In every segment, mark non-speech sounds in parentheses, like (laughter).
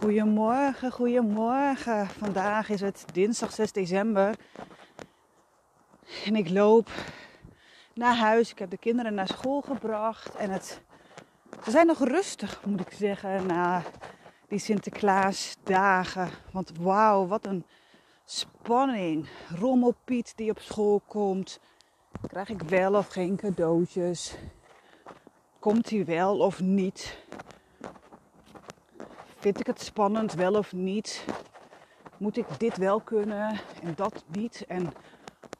Goedemorgen, goedemorgen. Vandaag is het dinsdag 6 december. En ik loop naar huis. Ik heb de kinderen naar school gebracht. En het, ze zijn nog rustig, moet ik zeggen, na die Sinterklaasdagen. Want wauw, wat een spanning. Rommelpiet die op school komt. Krijg ik wel of geen cadeautjes? Komt hij wel of niet? Vind ik het spannend wel of niet? Moet ik dit wel kunnen en dat niet? En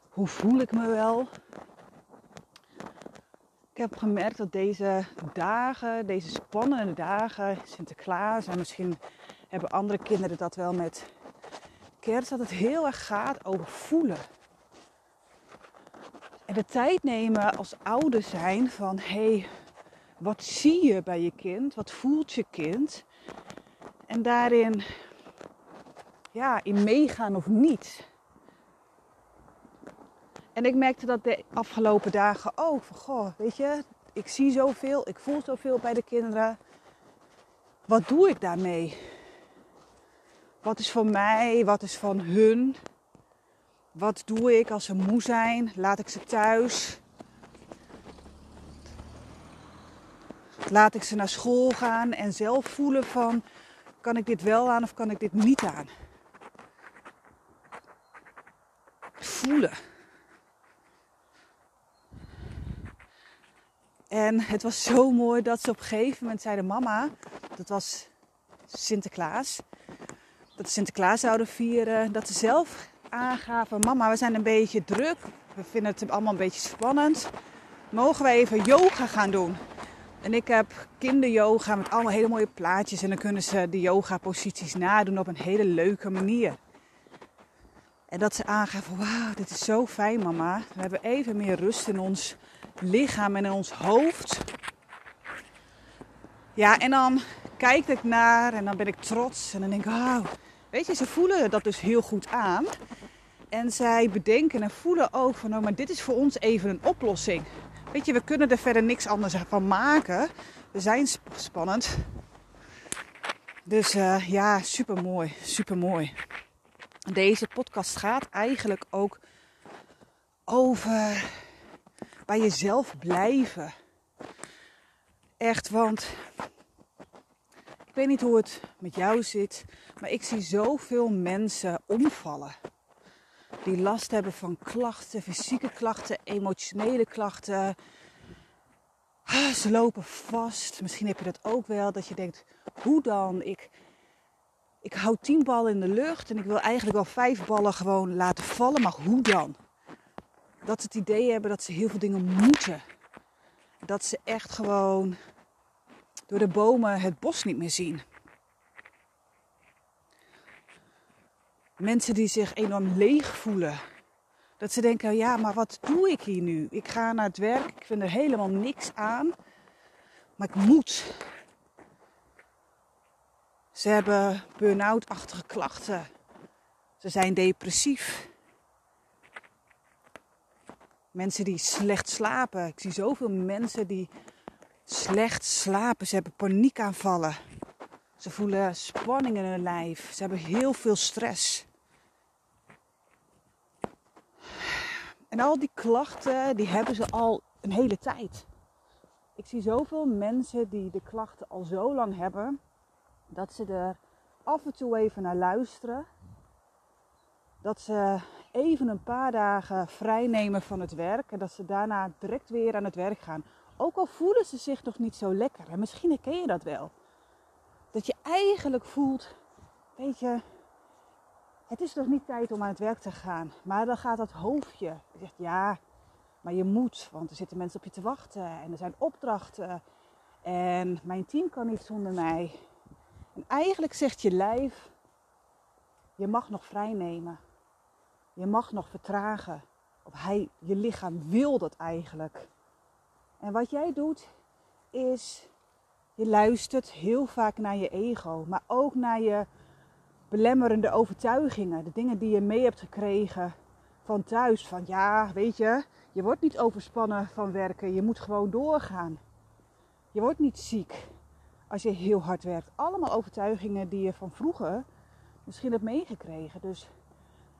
hoe voel ik me wel? Ik heb gemerkt dat deze dagen, deze spannende dagen, Sinterklaas en misschien hebben andere kinderen dat wel met kerst, dat het heel erg gaat over voelen. En de tijd nemen als ouder zijn van hé, hey, wat zie je bij je kind? Wat voelt je kind? En daarin ja, in meegaan of niet. En ik merkte dat de afgelopen dagen ook. Van, goh, weet je, ik zie zoveel, ik voel zoveel bij de kinderen. Wat doe ik daarmee? Wat is van mij? Wat is van hun? Wat doe ik als ze moe zijn? Laat ik ze thuis? Laat ik ze naar school gaan en zelf voelen van kan ik dit wel aan of kan ik dit niet aan? Voelen. En het was zo mooi dat ze op een gegeven moment zeiden: Mama, dat was Sinterklaas. Dat Sinterklaas zouden vieren. Dat ze zelf aangaven: Mama, we zijn een beetje druk. We vinden het allemaal een beetje spannend. Mogen we even yoga gaan doen? En ik heb kinderyoga met allemaal hele mooie plaatjes. En dan kunnen ze de yoga posities nadoen op een hele leuke manier. En dat ze aangeven, wauw, dit is zo fijn mama. We hebben even meer rust in ons lichaam en in ons hoofd. Ja, en dan kijk ik naar en dan ben ik trots. En dan denk ik, wauw, weet je, ze voelen dat dus heel goed aan. En zij bedenken en voelen ook van, oh, maar dit is voor ons even een oplossing. Weet je, we kunnen er verder niks anders van maken. We zijn spannend. Dus uh, ja, super mooi, super mooi. Deze podcast gaat eigenlijk ook over bij jezelf blijven. Echt, want ik weet niet hoe het met jou zit, maar ik zie zoveel mensen omvallen die last hebben van klachten, fysieke klachten, emotionele klachten. Ah, ze lopen vast. Misschien heb je dat ook wel, dat je denkt, hoe dan? Ik, ik hou tien ballen in de lucht en ik wil eigenlijk wel vijf ballen gewoon laten vallen, maar hoe dan? Dat ze het idee hebben dat ze heel veel dingen moeten. Dat ze echt gewoon door de bomen het bos niet meer zien. Mensen die zich enorm leeg voelen. Dat ze denken, ja, maar wat doe ik hier nu? Ik ga naar het werk, ik vind er helemaal niks aan. Maar ik moet. Ze hebben burn-out-achtige klachten. Ze zijn depressief. Mensen die slecht slapen. Ik zie zoveel mensen die slecht slapen. Ze hebben paniekaanvallen. Ze voelen spanning in hun lijf. Ze hebben heel veel stress. En al die klachten, die hebben ze al een hele tijd. Ik zie zoveel mensen die de klachten al zo lang hebben, dat ze er af en toe even naar luisteren. Dat ze even een paar dagen vrij nemen van het werk en dat ze daarna direct weer aan het werk gaan. Ook al voelen ze zich nog niet zo lekker. En misschien herken je dat wel. Dat je eigenlijk voelt, weet je, het is nog niet tijd om aan het werk te gaan. Maar dan gaat dat hoofdje. Je zegt ja, maar je moet, want er zitten mensen op je te wachten en er zijn opdrachten. En mijn team kan niet zonder mij. En eigenlijk zegt je lijf, je mag nog vrij nemen. Je mag nog vertragen. Of hij, je lichaam wil dat eigenlijk. En wat jij doet, is je luistert heel vaak naar je ego, maar ook naar je belemmerende overtuigingen. De dingen die je mee hebt gekregen van thuis. Van ja, weet je, je wordt niet overspannen van werken. Je moet gewoon doorgaan. Je wordt niet ziek. als je heel hard werkt. Allemaal overtuigingen die je van vroeger misschien hebt meegekregen. Dus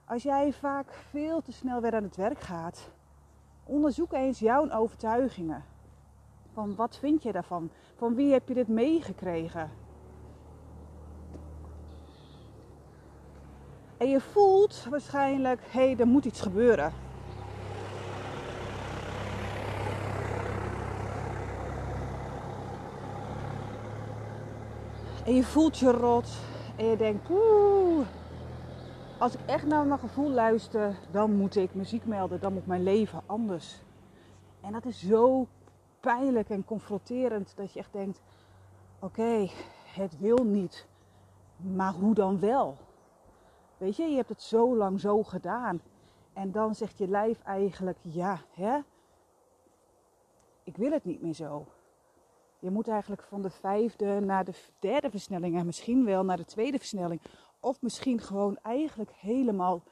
als jij vaak veel te snel weer aan het werk gaat, onderzoek eens jouw overtuigingen. Van wat vind je daarvan? Van wie heb je dit meegekregen? En je voelt waarschijnlijk, hé, hey, er moet iets gebeuren. En je voelt je rot. En je denkt, oeh, als ik echt naar mijn gevoel luister, dan moet ik muziek melden. Dan moet mijn leven anders. En dat is zo pijnlijk en confronterend dat je echt denkt, oké, het wil niet. Maar hoe dan wel? Weet je, je hebt het zo lang zo gedaan. En dan zegt je lijf eigenlijk, ja, hè? Ik wil het niet meer zo. Je moet eigenlijk van de vijfde naar de derde versnelling en misschien wel naar de tweede versnelling. Of misschien gewoon eigenlijk helemaal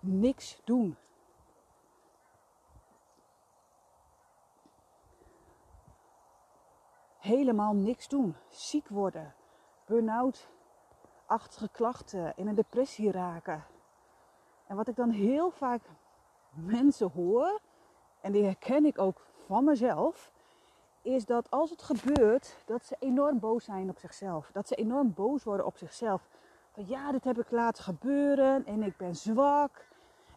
niks doen. Helemaal niks doen. Ziek worden. Burn-out. Achtige klachten. In een depressie raken. En wat ik dan heel vaak mensen hoor. En die herken ik ook van mezelf is dat als het gebeurt, dat ze enorm boos zijn op zichzelf. Dat ze enorm boos worden op zichzelf. Van ja, dit heb ik laten gebeuren en ik ben zwak.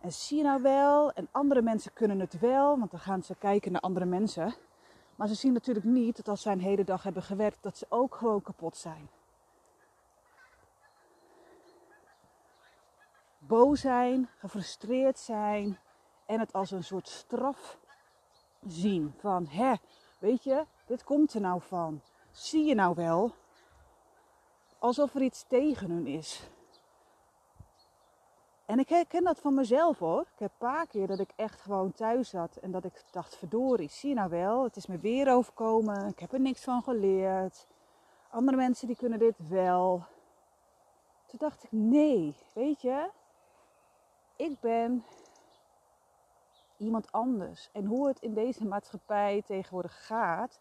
En zie nou wel, en andere mensen kunnen het wel, want dan gaan ze kijken naar andere mensen. Maar ze zien natuurlijk niet dat als zij een hele dag hebben gewerkt, dat ze ook gewoon kapot zijn. Boos zijn, gefrustreerd zijn en het als een soort straf zien. Van hè, Weet je, dit komt er nou van. Zie je nou wel? Alsof er iets tegen hun is. En ik herken dat van mezelf hoor. Ik heb een paar keer dat ik echt gewoon thuis zat en dat ik dacht, verdorie, zie je nou wel, het is me weer overkomen. Ik heb er niks van geleerd. Andere mensen die kunnen dit wel. Toen dacht ik, nee, weet je, ik ben iemand anders. En hoe het in deze maatschappij tegenwoordig gaat,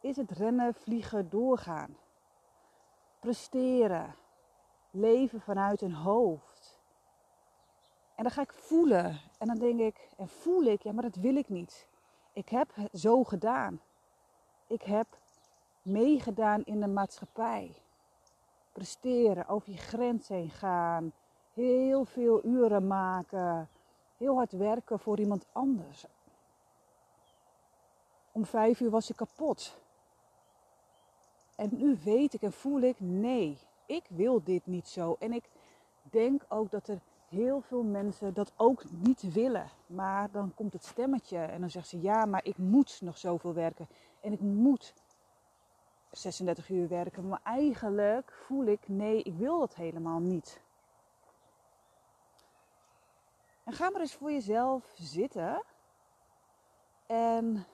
is het rennen, vliegen, doorgaan. Presteren. Leven vanuit een hoofd. En dan ga ik voelen. En dan denk ik, en voel ik, ja, maar dat wil ik niet. Ik heb zo gedaan. Ik heb meegedaan in de maatschappij. Presteren, over je grens heen gaan, heel veel uren maken, heel hard werken voor iemand anders. Om vijf uur was ik kapot. En nu weet ik en voel ik, nee, ik wil dit niet zo. En ik denk ook dat er heel veel mensen dat ook niet willen. Maar dan komt het stemmetje en dan zegt ze, ja, maar ik moet nog zoveel werken. En ik moet 36 uur werken. Maar eigenlijk voel ik, nee, ik wil dat helemaal niet. En ga maar eens voor jezelf zitten en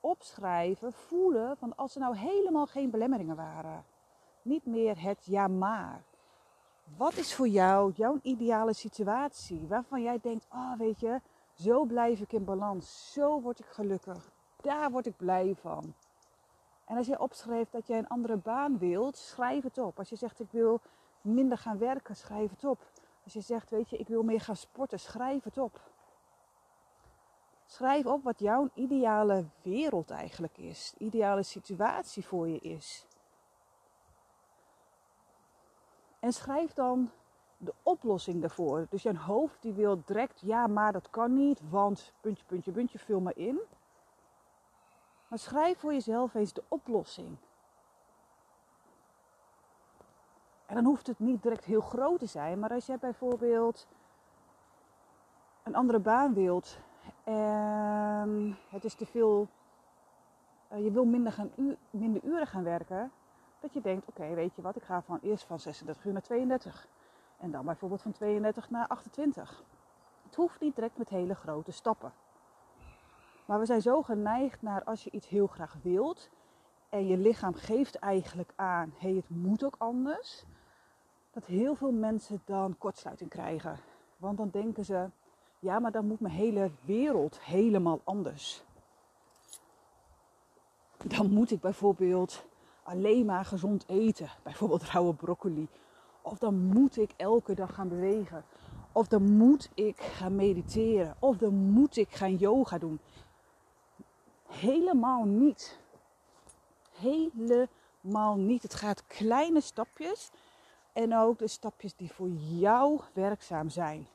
opschrijven, voelen van als er nou helemaal geen belemmeringen waren. Niet meer het ja maar. Wat is voor jou jouw ideale situatie waarvan jij denkt, oh, weet je, zo blijf ik in balans, zo word ik gelukkig, daar word ik blij van. En als je opschrijft dat jij een andere baan wilt, schrijf het op. Als je zegt ik wil minder gaan werken, schrijf het op. Als je zegt, weet je, ik wil meer gaan sporten, schrijf het op. Schrijf op wat jouw ideale wereld eigenlijk is. De ideale situatie voor je is. En schrijf dan de oplossing daarvoor. Dus je hoofd die wil direct, ja maar dat kan niet, want puntje, puntje, puntje, vul maar in. Maar schrijf voor jezelf eens de oplossing. En dan hoeft het niet direct heel groot te zijn. Maar als jij bijvoorbeeld een andere baan wilt en het is te veel, uh, je wil minder, gaan minder uren gaan werken, dat je denkt, oké, weet je wat, ik ga van eerst van 36 uur naar 32. En dan bijvoorbeeld van 32 naar 28. Het hoeft niet direct met hele grote stappen. Maar we zijn zo geneigd naar als je iets heel graag wilt en je lichaam geeft eigenlijk aan, hé, hey, het moet ook anders dat heel veel mensen dan kortsluiting krijgen. Want dan denken ze, ja, maar dan moet mijn hele wereld helemaal anders. Dan moet ik bijvoorbeeld alleen maar gezond eten. Bijvoorbeeld (laughs) rauwe broccoli. Of dan moet ik elke dag gaan bewegen. Of dan moet ik gaan mediteren. Of dan moet ik gaan yoga doen. Helemaal niet. Helemaal niet. Het gaat kleine stapjes. En ook de stapjes die voor jou werkzaam zijn.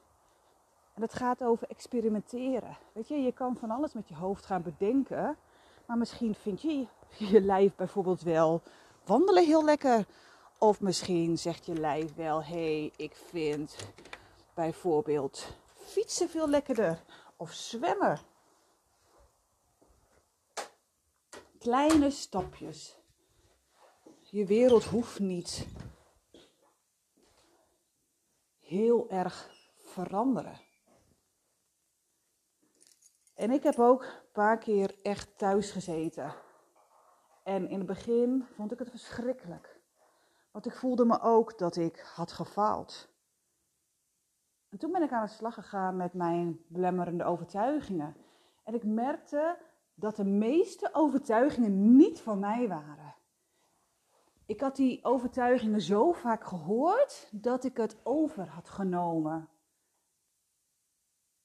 En het gaat over experimenteren. Weet je, je kan van alles met je hoofd gaan bedenken. Maar misschien vind je je lijf bijvoorbeeld wel wandelen heel lekker. Of misschien zegt je lijf wel, hé, hey, ik vind bijvoorbeeld fietsen veel lekkerder. Of zwemmen. Kleine stapjes. Je wereld hoeft niet heel erg veranderen. En ik heb ook een paar keer echt thuis gezeten. En in het begin vond ik het verschrikkelijk. Want ik voelde me ook dat ik had gefaald. En toen ben ik aan de slag gegaan met mijn belemmerende overtuigingen. En ik merkte dat de meeste overtuigingen niet van mij waren. Ik had die overtuigingen zo vaak gehoord dat ik het over had genomen.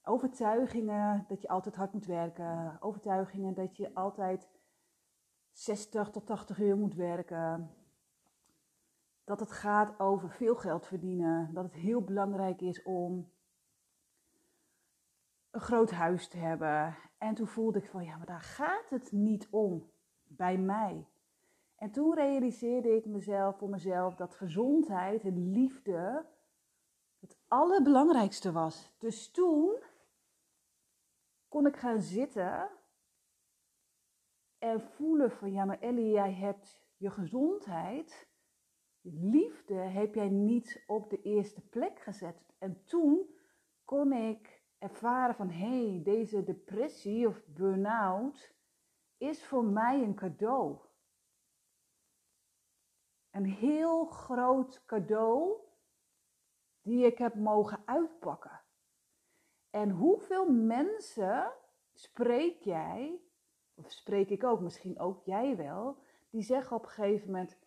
Overtuigingen dat je altijd hard moet werken. Overtuigingen dat je altijd 60 tot 80 uur moet werken. Dat het gaat over veel geld verdienen. Dat het heel belangrijk is om een groot huis te hebben. En toen voelde ik van ja, maar daar gaat het niet om bij mij. En toen realiseerde ik mezelf voor mezelf dat gezondheid en liefde het allerbelangrijkste was. Dus toen kon ik gaan zitten en voelen van ja, maar Ellie, jij hebt je gezondheid, je liefde heb jij niet op de eerste plek gezet. En toen kon ik ervaren van hé, hey, deze depressie of burn-out is voor mij een cadeau. Een heel groot cadeau die ik heb mogen uitpakken. En hoeveel mensen spreek jij, of spreek ik ook, misschien ook jij wel, die zeggen op een gegeven moment: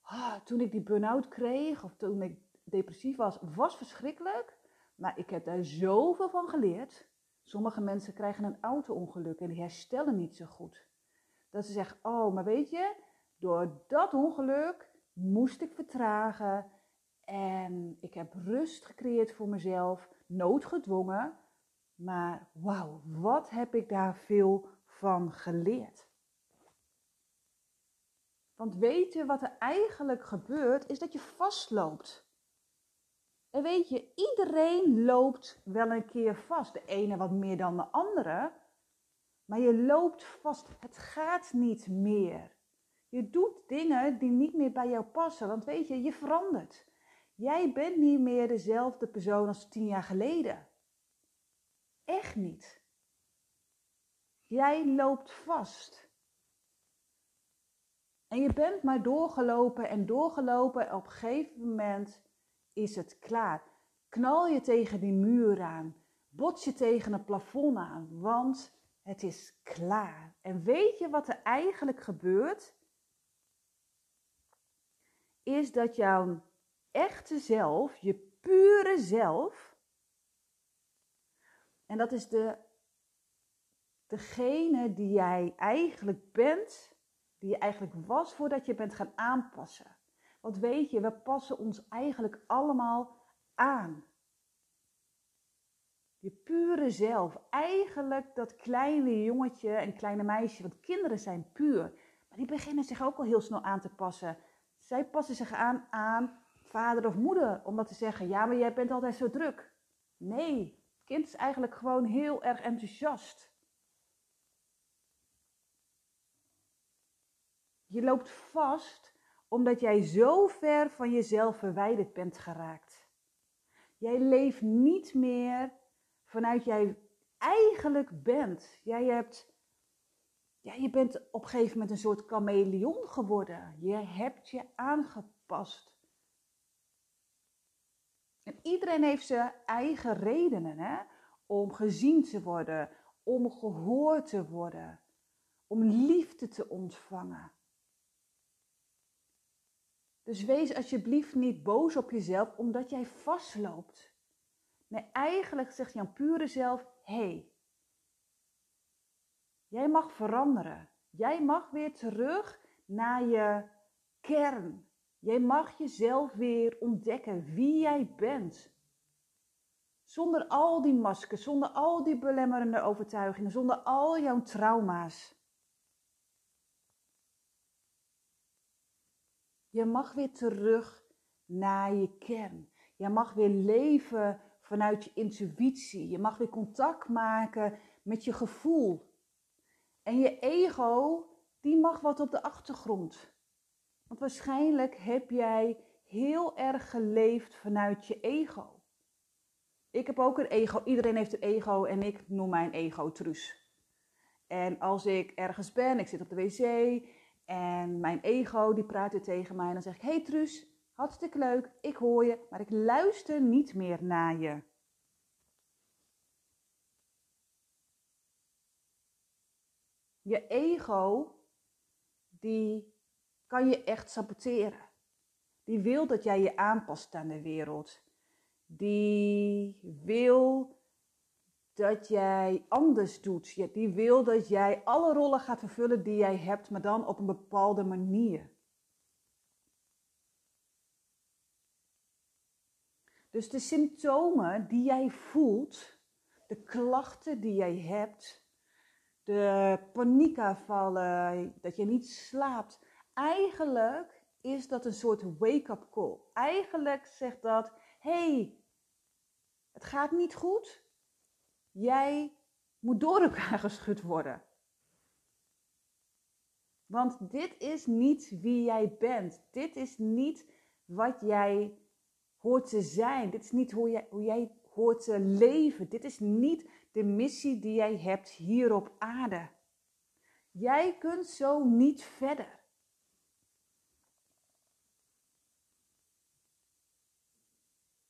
ah, toen ik die burn-out kreeg of toen ik depressief was, was verschrikkelijk, maar ik heb daar zoveel van geleerd. Sommige mensen krijgen een auto-ongeluk en die herstellen niet zo goed. Dat ze zeggen: Oh, maar weet je, door dat ongeluk moest ik vertragen en ik heb rust gecreëerd voor mezelf noodgedwongen. Maar wauw, wat heb ik daar veel van geleerd. Want weet je wat er eigenlijk gebeurt, is dat je vastloopt. En weet je, iedereen loopt wel een keer vast. De ene wat meer dan de andere. Maar je loopt vast. Het gaat niet meer. Je doet dingen die niet meer bij jou passen. Want weet je, je verandert. Jij bent niet meer dezelfde persoon als tien jaar geleden. Echt niet. Jij loopt vast. En je bent maar doorgelopen en doorgelopen. En op een gegeven moment is het klaar. Knal je tegen die muur aan. Bots je tegen het plafond aan. Want het is klaar. En weet je wat er eigenlijk gebeurt? Is dat jouw echte zelf, je pure zelf. En dat is de, degene die jij eigenlijk bent, die je eigenlijk was voordat je bent gaan aanpassen. Want weet je, we passen ons eigenlijk allemaal aan. Je pure zelf. Eigenlijk dat kleine jongetje en kleine meisje, want kinderen zijn puur. Maar die beginnen zich ook al heel snel aan te passen. Zij passen zich aan aan vader of moeder, omdat ze zeggen: Ja, maar jij bent altijd zo druk. Nee, het kind is eigenlijk gewoon heel erg enthousiast. Je loopt vast omdat jij zo ver van jezelf verwijderd bent geraakt. Jij leeft niet meer vanuit jij eigenlijk bent. Jij hebt, ja, je bent op een gegeven moment een soort chameleon geworden. Je hebt je aangepast. En iedereen heeft zijn eigen redenen hè? om gezien te worden, om gehoord te worden, om liefde te ontvangen. Dus wees alsjeblieft niet boos op jezelf omdat jij vastloopt. Nee, eigenlijk zegt jouw pure zelf: hé, hey, jij mag veranderen. Jij mag weer terug naar je kern. Jij mag jezelf weer ontdekken wie jij bent. Zonder al die maskers, zonder al die belemmerende overtuigingen, zonder al jouw trauma's. Je mag weer terug naar je kern. Je mag weer leven vanuit je intuïtie. Je mag weer contact maken met je gevoel. En je ego, die mag wat op de achtergrond. Want waarschijnlijk heb jij heel erg geleefd vanuit je ego. Ik heb ook een ego. Iedereen heeft een ego en ik noem mijn ego Truus. En als ik ergens ben, ik zit op de wc en mijn ego die praat weer tegen mij. En dan zeg ik, hey Truus, hartstikke leuk, ik hoor je, maar ik luister niet meer naar je. Je ego, die kan je echt saboteren. Die wil dat jij je aanpast aan de wereld. Die wil dat jij anders doet. Die wil dat jij alle rollen gaat vervullen die jij hebt, maar dan op een bepaalde manier. Dus de symptomen die jij voelt, de klachten die jij hebt, de paniekaanvallen, dat je niet slaapt, eigenlijk is dat een soort wake-up call. Eigenlijk zegt dat: hey, het gaat niet goed. Jij moet door elkaar (laughs) geschud worden. Want dit is niet wie jij bent. Dit is niet wat jij hoort te zijn. Dit is niet hoe jij, hoe jij hoort te leven. Dit is niet de missie die jij hebt hier op aarde. Jij kunt zo niet verder.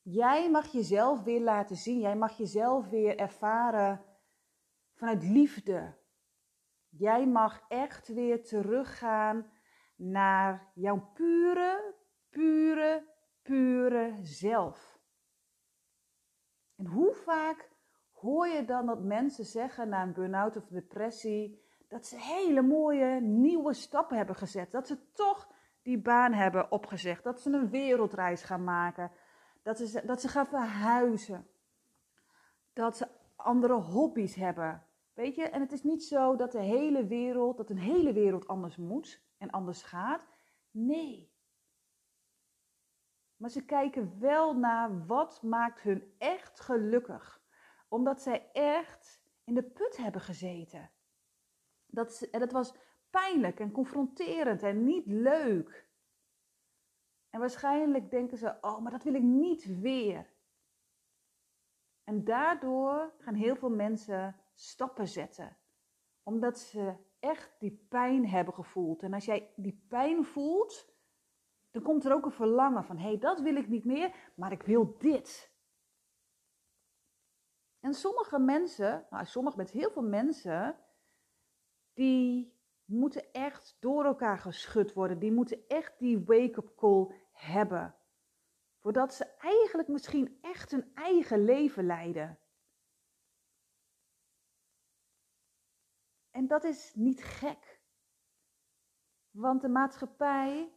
Jij mag jezelf weer laten zien. Jij mag jezelf weer ervaren vanuit liefde. Jij mag echt weer teruggaan naar jouw pure, pure, pure zelf. En hoe vaak hoor je dan dat mensen zeggen na een burn-out of depressie dat ze hele mooie nieuwe stappen hebben gezet, dat ze toch die baan hebben opgezegd, dat ze een wereldreis gaan maken, dat ze, dat ze gaan verhuizen. Dat ze andere hobby's hebben. Weet je, en het is niet zo dat de hele wereld, dat een hele wereld anders moet en anders gaat. Nee. Maar ze kijken wel naar wat maakt hun echt gelukkig. Omdat zij echt in de put hebben gezeten. Dat, dat was pijnlijk en confronterend en niet leuk. En waarschijnlijk denken ze, oh, maar dat wil ik niet weer. En daardoor gaan heel veel mensen stappen zetten. Omdat ze echt die pijn hebben gevoeld. En als jij die pijn voelt, dan komt er ook een verlangen van, hé, hey, dat wil ik niet meer, maar ik wil dit. En sommige mensen, nou, sommige met heel veel mensen, die moeten echt door elkaar geschud worden. Die moeten echt die wake-up call hebben. Voordat ze eigenlijk misschien echt hun eigen leven leiden. En dat is niet gek. Want de maatschappij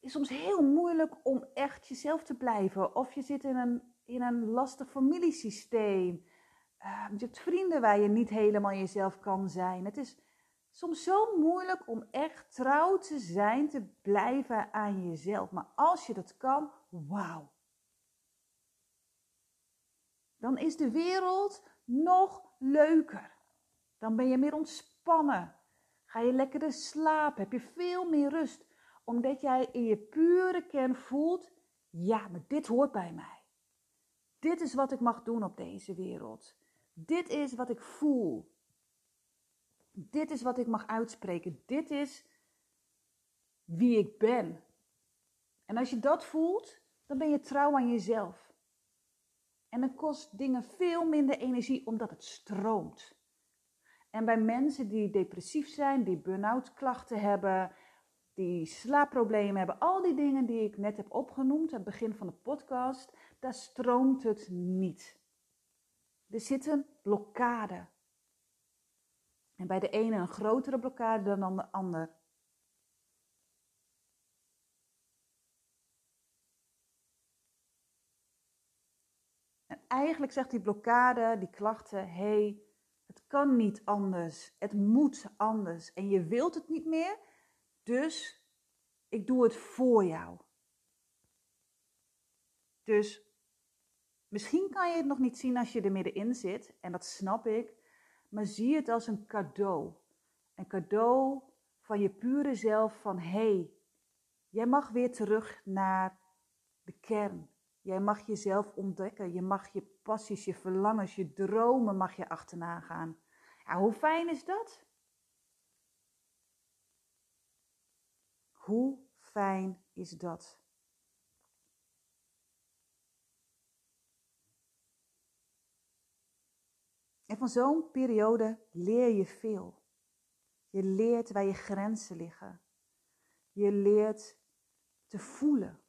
is soms heel moeilijk om echt jezelf te blijven. Of je zit in een, in een lastig familiesysteem. Uh, je hebt vrienden waar je niet helemaal jezelf kan zijn. Het is soms zo moeilijk om echt trouw te zijn, te blijven aan jezelf. Maar als je dat kan, wauw. Dan is de wereld nog leuker. Dan ben je meer ontspannen. Ga je lekkerder slapen. Heb je veel meer rust. Omdat jij in je pure kern voelt: ja, maar dit hoort bij mij. Dit is wat ik mag doen op deze wereld. Dit is wat ik voel. Dit is wat ik mag uitspreken. Dit is wie ik ben. En als je dat voelt, dan ben je trouw aan jezelf. En dan kost dingen veel minder energie omdat het stroomt. En bij mensen die depressief zijn, die burn-out klachten hebben, die slaapproblemen hebben, al die dingen die ik net heb opgenoemd aan het begin van de podcast, daar stroomt het niet. Er zit een blokkade. En bij de ene een grotere blokkade dan de ander. En eigenlijk zegt die blokkade, die klachten, hé, hey, het kan niet anders. Het moet anders. En je wilt het niet meer, dus ik doe het voor jou. Dus misschien kan je het nog niet zien als je er middenin zit, en dat snap ik, maar zie het als een cadeau. Een cadeau van je pure zelf van hé, hey, jij mag weer terug naar de kern. Jij mag jezelf ontdekken. Je mag je passies, je verlangens, je dromen mag je achterna gaan. Ja, hoe fijn is dat? Hoe fijn is dat? En van zo'n periode leer je veel. Je leert waar je grenzen liggen. Je leert te voelen.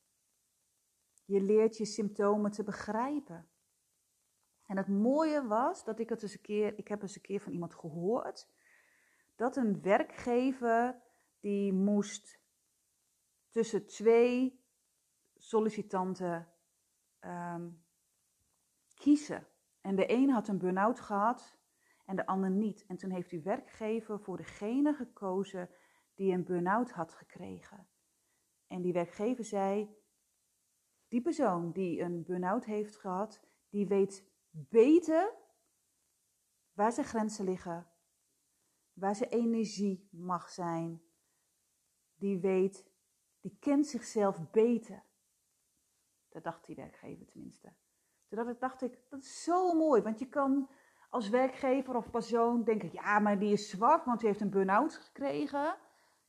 Je leert je symptomen te begrijpen. En het mooie was dat ik het eens een keer, ik heb eens een keer van iemand gehoord, dat een werkgever die moest tussen twee sollicitanten um, kiezen. En de een had een burn-out gehad en de ander niet. En toen heeft die werkgever voor degene gekozen die een burn-out had gekregen. En die werkgever zei: Die persoon die een burn-out heeft gehad, die weet beter waar zijn grenzen liggen, waar zijn energie mag zijn. Die weet, die kent zichzelf beter. Dat dacht die werkgever tenminste. Toen dacht ik, dat is zo mooi, want je kan als werkgever of persoon denken, ja, maar die is zwak, want hij heeft een burn-out gekregen.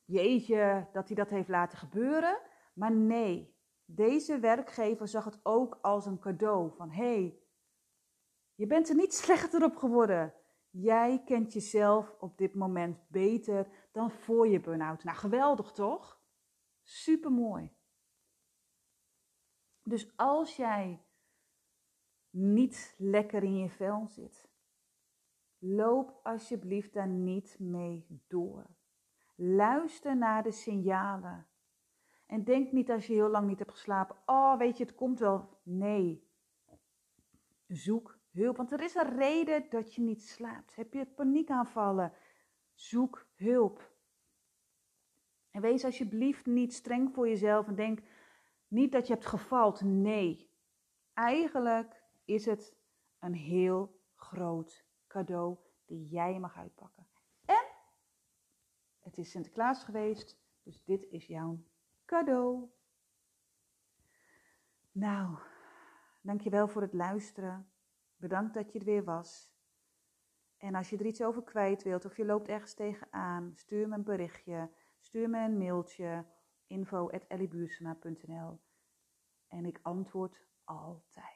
Jeetje, dat hij dat heeft laten gebeuren. Maar nee, deze werkgever zag het ook als een cadeau van, hé, hey, je bent er niet (laughs) slechter op geworden. Jij kent jezelf op dit moment beter dan voor je burn-out. Nou, geweldig toch? Supermooi. Dus als jij niet lekker in je vel zit, loop alsjeblieft daar niet mee door. Luister naar de signalen. En denk niet als je heel lang niet hebt geslapen, oh weet je, het komt wel. Nee. Zoek hulp, want er is een reden dat je niet slaapt. Heb je paniekaanvallen? Zoek hulp. En wees alsjeblieft niet streng voor jezelf en denk niet dat je hebt gefaald. Nee. Eigenlijk is het een heel groot cadeau die jij mag uitpakken. En het is Sinterklaas geweest, dus dit is jouw cadeau. Nou, dankjewel voor het luisteren. Bedankt dat je er weer was. En als je er iets over kwijt wilt of je loopt ergens tegenaan, stuur me een berichtje, stuur me een mailtje info@elliebuursema.nl en ik antwoord altijd.